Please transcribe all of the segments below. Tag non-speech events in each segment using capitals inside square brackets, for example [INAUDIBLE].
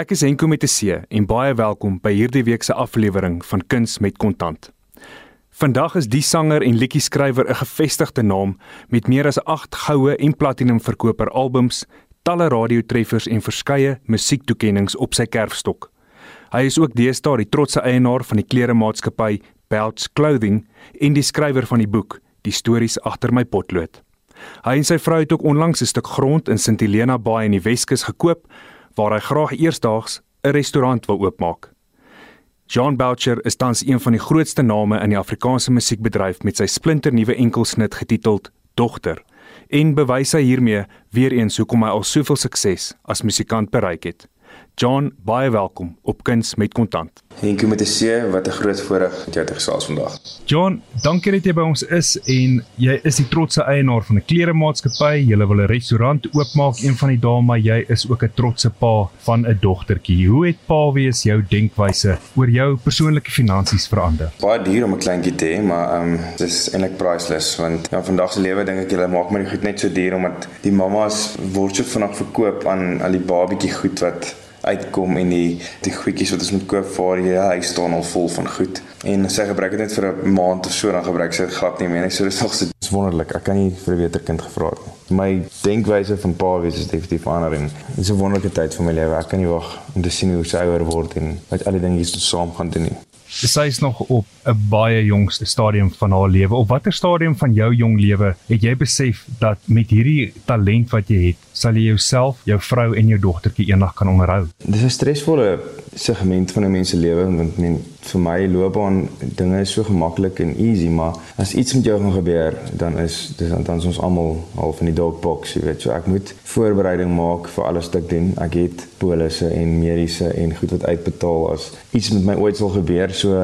Ek is Henko met 'n C en baie welkom by hierdie week se aflewering van Kuns met Kontant. Vandag is die sanger en liedjie-skrywer 'n gevestigde naam met meer as 8 goue en platinum verkoper albums, talle radiotreffers en verskeie musiektoekennings op sy kerfstok. Hy is ook deesdae die trotse eienaar van die kleremaatskappy Belts Clothing en die skrywer van die boek Die stories agter my potlood. Hy en sy vrou het ook onlangs 'n stuk grond in St Helena Bay in die Weskus gekoop waar hy graag eersdaags 'n restaurant wil oopmaak. John Boucher is tans een van die grootste name in die Afrikaanse musiekbedryf met sy splinternuwe enkelsnit getiteld Dogter en bewys hy hiermee weer eens hoekom hy al soveel sukses as musikant bereik het. John, baie welkom op Kuns met Kontant. Henkie met 'n C, wat 'n groot voorreg om jou te gesels vandag. John, dankie dat jy by ons is en jy is die trotse eienaar van 'n kleremaatskappy. Jy wil 'n restaurant oopmaak een van die dae, maar jy is ook 'n trotse pa van 'n dogtertjie. Hoe het pa wees jou denkwyse oor jou persoonlike finansies verander? Baie duur om 'n kleintjie te hê, maar ehm um, dis eintlik priceless want ja, vandag se lewe dink ek jy maak maar die goed net so duur omdat die mammas word so vinnig verkoop aan al die babietjie goed wat uitkom en die die goedjies wat ons moet koop vir jy hy staan al vol van goed. En sy gebruik dit net vir 'n maand of so dan gebruik sy dit glad nie meer nie so dis nog so wonderlik. Ek kan nie vir 'n beter kind gevra het nie. My denkwyse van pa wees is definitief verander en dit is 'n wonderlike tyd vir my lewe. Ek kan nie wag om te sien hoe sy ouer word en wat al die dinge hier saam gaan doen nie. Sy is nog op 'n baie jongste stadium van haar lewe. Op watter stadium van jou jong lewe het jy besef dat met hierdie talent wat jy het, sal jy jouself, jou vrou en jou dogtertjie eendag kan onderhou? Dis 'n stresvolle segment van 'n mens se lewe want men vir my loopbaan dinge is so gemaklik en easy, maar as iets met jou gaan gebeur, dan is dis dan ons almal half in die dog box, jy weet. So ek moet voorbereiding maak vir alles wat ek doen. Ek het polisse en mediese en goed wat uitbetaal as iets met my ooit sal gebeur. So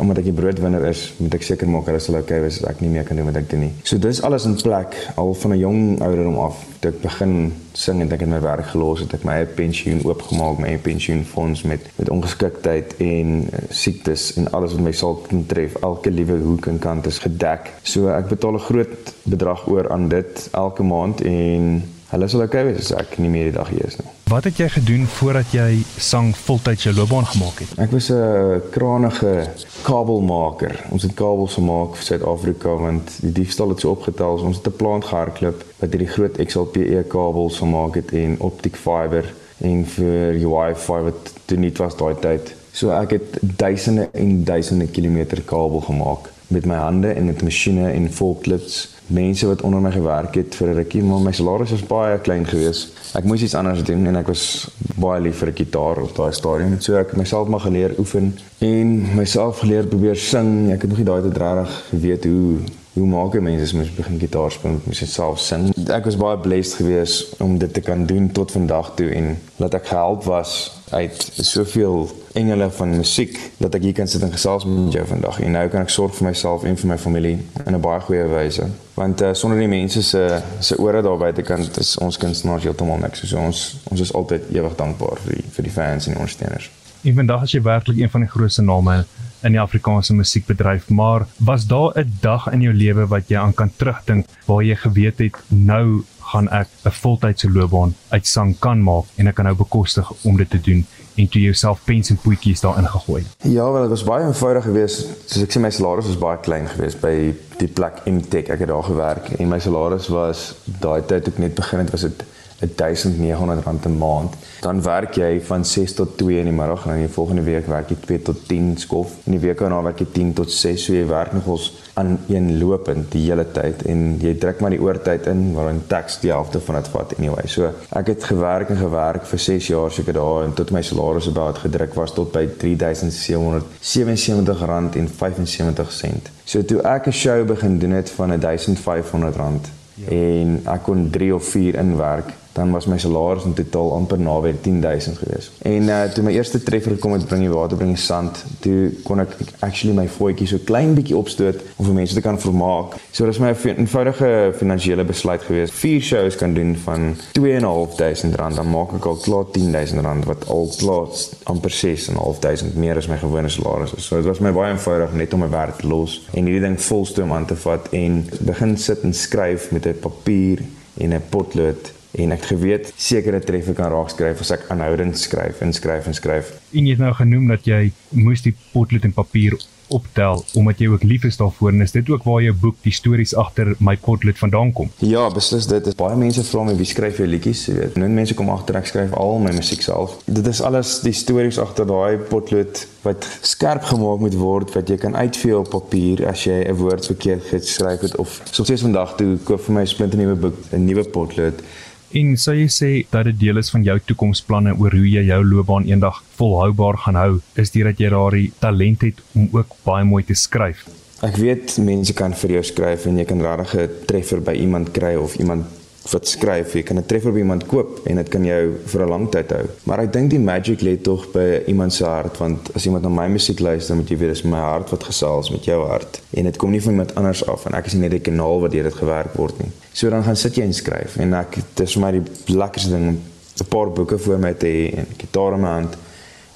omdat ek die broodwinner is, moet ek seker maak dat dit okay is as ek nie meer kan doen wat ek doen nie. So dis alles in plek al van 'n jong ouderdom af. Toe ek begin sing en ek het my werk gelos, het ek my eie pensioen oopgemaak, my eie pensioenfonds met met ongeskiktheid en uh, siektes en alles wat my sal tref. Elke liewe hoek en kant is gedek. So ek betaal 'n groot bedrag oor aan dit elke maand en hulle sal okay wees as ek nie meer die dag hier is nie. Wat het jy gedoen voordat jy sang voltyds jou loopbaan gemaak het? Ek was 'n kranige kabelmaker. Ons het kabels gemaak vir Suid-Afrika want die diefstal het so opgetel. Ons het 'n plant gehardloop wat hierdie groot XLPE kabels gemaak het en optic fiber en vir Wi-Fi wat toe nie was daai tyd. So ek het duisende en duisende kilometer kabel gemaak met my hande en met masjiene en forklifts mense wat onder my gewerk het vir 'n rukkie, maar my salaris was baie klein geweest. Ek moes iets anders doen en ek was baie lief vir 'n gitaar op daai stadium. So ek het myself maar geleer oefen en myself geleer probeer sing. Ek het nog nie daai tyd regtig geweet hoe hoe maak jy mense moet begin gitaar speel, moet jy self sing. Ek was baie blessed geweest om dit te kan doen tot vandag toe en dat ek gehelp was uit soveel engele van musiek dat ek hier kan sit en gesels met jou vandag. En nou kan ek sorg vir myself en vir my familie in 'n baie goeie wyse. Want uh, sonder die mense se se ore daar buitekant is ons kunstenaars heeltemal niks. So ons ons is altyd ewig dankbaar vir die vir die fans en die ondersteuners. En vandag is jy werklik een van die grootste name in die Afrikaanse musiekbedryf maar was daar 'n dag in jou lewe wat jy aan kan terugdink waar jy geweet het nou gaan ek 'n voltydse loopbaan uit sang kan maak en ek kan nou bekostig om dit te doen en toe jouself pens en poetjies daarin gegooi. Ja, wel dit was baie eenvoudig geweest. Soos ek sê my salaris was baie klein geweest by die plek Imtech. Ek het daar gewerk en my salaris was daai tyd toe ek net begin het was dit 1900 rand 'n maand. Dan werk jy van 6 tot 2 in die middag en dan die volgende week werk jy 2 tot 10 skof. In die week daarna werk jy 10 tot 6. So jy werk nogals aan een lopend die hele tyd en jy druk maar die oortyd in waarin teks die helfte van dit vat anyway. So ek het gewerk en gewerk vir 6 jaar seker daar en tot my salaris about gedruk was tot by 3777 rand en 75 sent. So toe ek 'n show begin doen het van 1500 rand ja. en ek kon 3 of 4 inwerk dan was my salaris in totaal amper naby 10000 gewees. En uh toe my eerste treffer gekom het bring die water bring die sand, toe kon ek actually my voetjie so klein bietjie opstoot om vir mense te kan vermaak. So dis my 'n eenvoudige finansiële besluit gewees. Vier shows kan doen van 2.500 rand, dan maak ek al klaar 10000 rand wat al klaar amper 6.500 meer as my gewone salaris is. So dit was my baie eenvoudig net om my werk los en hierdie ding volstoom aan te vat en begin sit en skryf met 'n papier en 'n potlood en ek geweet sekere treffe kan raak skryf as ek aanhoudend skryf en skryf en skryf. En jy het nou genoem dat jy moes die potlood en papier optel omdat jy ook lief is daarvoor en is dit ook waar jou boek die stories agter my potlood vandaan kom. Ja, beslis dit is baie mense vra my wie skryf jy liedjies, jy weet. Nou mense kom agter ek skryf al my musiek self. Dit is alles die stories agter daai potlood wat skerp gemaak moet word wat jy kan uitvee op papier as jy 'n woord verkeerd geskryf het of soos vandag toe koop vir my 'n splinternuwe boek, 'n nuwe potlood En sou jy sê dat dit deel is van jou toekomsplanne oor hoe jy jou loopbaan eendag volhoubaar gaan hou, is dit dat jy daardie talent het om ook baie mooi te skryf? Ek weet mense kan vir jou skryf en jy kan regtig 'n treffer by iemand kry of iemand wat skryf, jy kan 'n treffer by iemand koop en dit kan jou vir 'n lang tyd hou. Maar ek dink die magic lê tog by iemand se hart want as iemand na my musiek luister, moet jy weet dis my hart wat gesels met jou hart en dit kom nie van iemand anders af en ek is nie net 'n kanaal waar dit gewerk word nie. So dan gaan sit jy en skryf en ek dis vir my die lekkerste ding om 'n paar boeke voor my te hê en 'n gitaar in my hand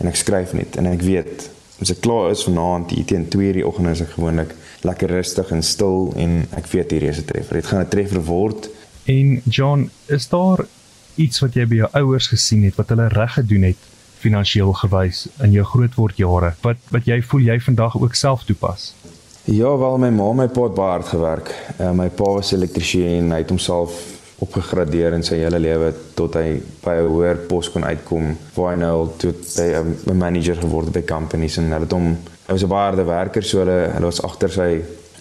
en ek skryf net en ek weet as ek klaar is vanaand teen 2:00 die oggend is ek gewoonlik lekker rustig en stil en ek weet hierdie is 'n treffer. Dit gaan 'n treffer word En John, is daar iets wat jy by jou ouers gesien het wat hulle reg gedoen het finansiëel gewys in jou grootword jare wat wat jy voel jy vandag ook self toepas? Ja, wel my ma my pa het baie hard gewerk. Uh, my pa was elektriesien en hy het homself opgegradeer in sy hele lewe tot hy by 'n hoër pos kon uitkom waar hy nou tot by 'n manager geword het by companies en hulle het hom hy was 'n baie harde werker so hulle hulle was agter sy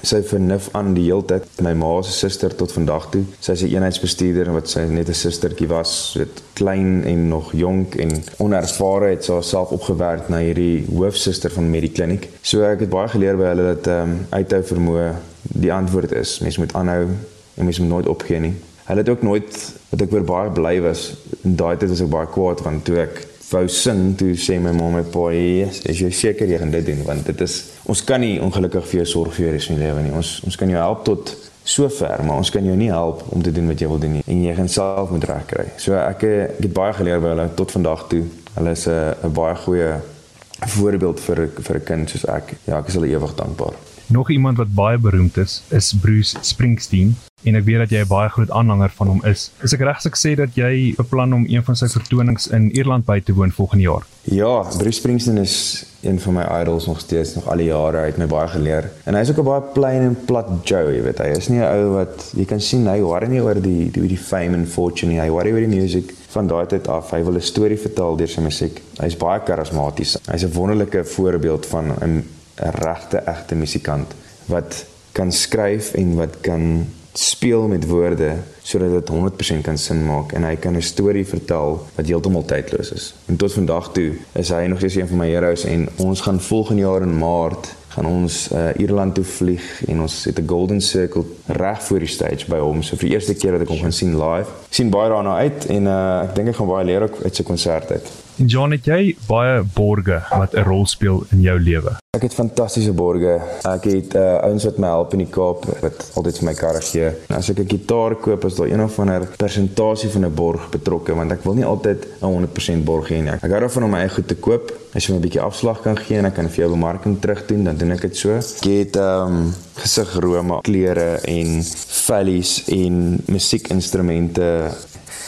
sy vernuf aan die hele tyd. My ma se suster tot vandag toe. Sy is 'n eenheidsbestuurder wat sy net 'n sustertjie was, weet klein en nog jonk en onervare het sy self opgewerk na hierdie hoofsuster van Medikliniek. So ek het baie geleer by hulle dat ehm um, uithou vermoë die antwoord is. Mens moet aanhou en mens moet nooit opgee nie. Hulle het ook nooit wat ek weer baie bly was. In daai tyd was ek baie kwaad want toe ek wou sing toe sê my ma my pa is jy seker jy gaan dit doen want dit is ons kan nie ongelukkig vir jou sorg vir jou res van jou lewe nie. Ons ons kan jou help tot so ver maar ons kan jou nie help om te doen wat jy wil doen nie. En jy gaan self moet reg kry so ek, ek het baie geleer by hulle tot vandag toe. Hulle is 'n baie goeie voorbeeld vir vir 'n kind soos ek. Ja ek is hulle ewig dankbaar nog iemand wat baie beroemd is is Bruce Springsteen en ek weet dat jy 'n baie groot aanhanger van hom is. Is ek reg as ek sê dat jy beplan om een van sy vertonings in Ierland by te woon volgende jaar? Ja, Bruce Springsteen is een van my idols nog steeds nog al die jare. Hy het my baie geleer. En hy's ook 'n baie plain en plat Joe, jy weet. Hy is nie 'n ou wat jy kan sien hy worry nie oor die die die fame and fortune nie. Hy worry oor die music van daai tyd af. Hy wil 'n storie vertel deur sy musiek. Hy's baie karismaties. Hy's 'n wonderlike voorbeeld van 'n regte egte musikant wat kan skryf en wat kan speel met woorde sodat dit 100% kan sin maak en hy kan 'n storie vertel wat heeltemal tydloos is. En tot vandag toe is hy nog steeds een van my heroes en ons gaan volgende jaar in Maart gaan ons uh, Ierland toe vlieg en ons het 'n golden circle reg voor die stage by hom. So vir die eerste keer dat ek hom gaan sien live. Ek sien baie daarna uit en uh, ek dink ek gaan baie leer ook uit sy konsert uit. En John, het jy baie borge wat 'n rol speel in jou lewe? Ek het fantastiese borge. Ek het uh, ouens wat my help in die Kaap wat altyd vir my karre gee. As ek 'n gitaar koop, is daar een of ander persentasie van 'n borg betrokke want ek wil nie altyd 'n 100% borg hê nie. Ek hou daarvan om my eie goed te koop. As jy my 'n bietjie afslag kan gee en ek kan vir jou bemarking terugdoen, dan doen ek dit so. Ek het ehm um, gesigrome, klere en vellies en musiekinstrumente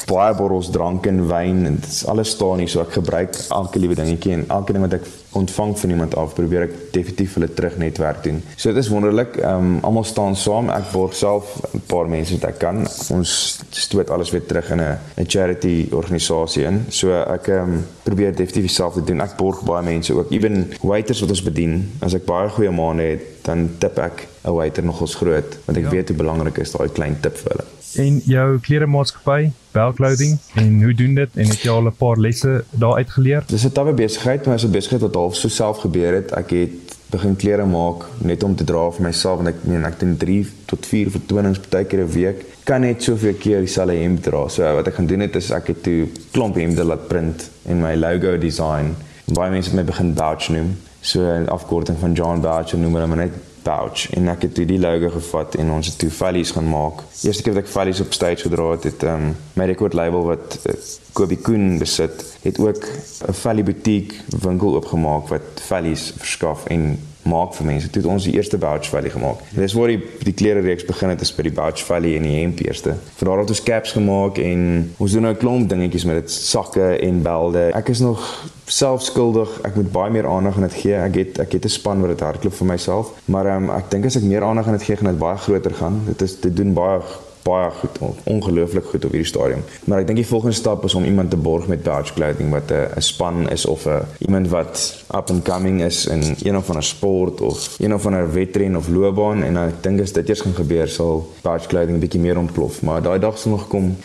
baie bottels drank en wyn en dit alles staan hier so ek gebruik elke liewe dingetjie en elke ding wat ek ontvang van iemand af probeer ek definitief hulle terug netwerk doen. So dit is wonderlik. Ehm um, almal staan saam. Ek borg self 'n paar mense wat ek kan. Ons stoot alles weer terug in 'n 'n charity organisasie in. So ek ehm um, probeer definitief self doen. Ek borg baie mense ook. Ewen waiters wat ons bedien. As ek baie goeie maande het, dan tip ek 'n waiter nogals groot want ek ja. weet hoe belangrik is daai klein tip vir hulle en jou kleremaatskappy Bell Clothing en hoe doen dit en het jy al 'n paar lesse daar uitgeleer? Dis 'n tawe besigheid, maar is 'n besigheid wat half so self gebeur het. Ek het begin klere maak net om te dra vir myself en ek meen ek doen 3 tot 4 vertonings baie keer 'n week. Kan net soveel keer dieselfde hemp dra. So wat ek gaan doen het is ek het toe klomp hemde laat print en my logo design. Baie mense het my begin Bouch noem. So 'n afkorting van John Bouch noem hulle my net pouch en ek het toe die logo gevat en ons het toe vellies gaan maak. Eerste keer wat ek vellies op stage gedra het, het um, my record label wat uh, Kobe Koen besit, het ook 'n vellie boutique winkel oopgemaak wat vellies verskaf en maak vir mense. Toe het ons die eerste Bouch Valley gemaak. En dis waar die die klere reeks begin het is by die Bouch Valley en die hemp eerste. Van daar af het ons caps gemaak en ons doen nou 'n klomp dingetjies met dit sakke en belde. Ek is nog self skuldig. Ek moet baie meer aandag aan dit gee. Ek het ek het 'n span wat dit hardloop vir myself, maar um, ek dink as ek meer aandag aan dit gee, gaan dit baie groter gaan. Dit is dit doen baie baie goed, ongelooflik goed op hierdie stadium. Maar ek dink die volgende stap is om iemand te borg met badge clothing wat 'n span is of 'n iemand wat up and coming is in een of ander sport of een of ander wedren of loopbaan en ek dink as dit eers gaan gebeur sal badge clothing bietjie meer ontplof. Maar daai dag sal nog kom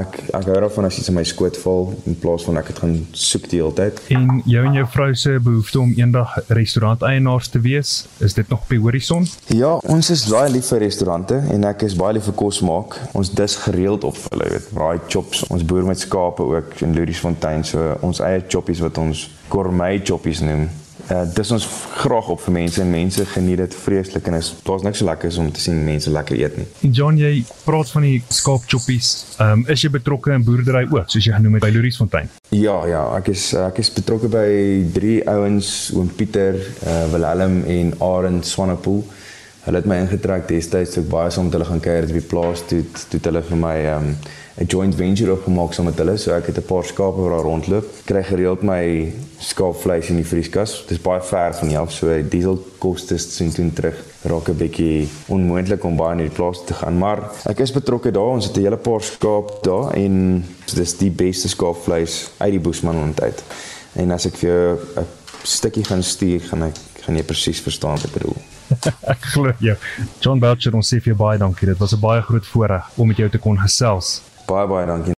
ek ek hou daarvan as iets in my skoot val in plaas van ek het gaan soek die hele tyd. En jou en jou vrou se behoefte om eendag restaurant eienaars te wees, is dit nog op die horison? Ja, ons is baie lief vir restaurante en ek is baie lief vir kos maak. Ons dis gereeld op hulle, weet, raai chops. Ons boer met skape ook in Luriesfontein, so ons eie choppies wat ons gourmet choppies noem. Uh, dis ons graag op vir mense en mense geniet dit vreeslik en is daar's niks so lekker om te sien mense lekker eet nie. En John, jy praat van die skaapchoppies. Ehm um, is jy betrokke in boerdery ook, soos jy genoem het by Loriesfontein? Ja, ja, ek is ek is betrokke by drie ouens, oom Pieter, uh, Willem en Arend Swanepoel. Hulle het my ingetrek destyds ook baie saam met hulle gaan kuier by die plaas toe toe hulle vir my ehm um, 'n joint venture opgemaak saam met hulle. So ek het 'n paar skape wat daar rondloop. Kry gereeld my skaapvleis in die vrieskas. Dit is baie ver van hier af, so dieselkoste sien toe terug. Raak 'n bietjie onmoontlik om baie in die plaas te gaan, maar ek is betrokke daar. Ons het 'n hele paar skaap daar en dis die beste skaapvleis uit die Boesmanland uit. En as ek vir jou 'n stukkie gaan stuur, gaan ek gaan jy presies verstaan wat ek bedoel. [LAUGHS] ek glo jou. John Belcher, ons sê vir jou baie dankie. Dit was 'n baie groot voorreg om met jou te kon gesels. Baie baie dankie.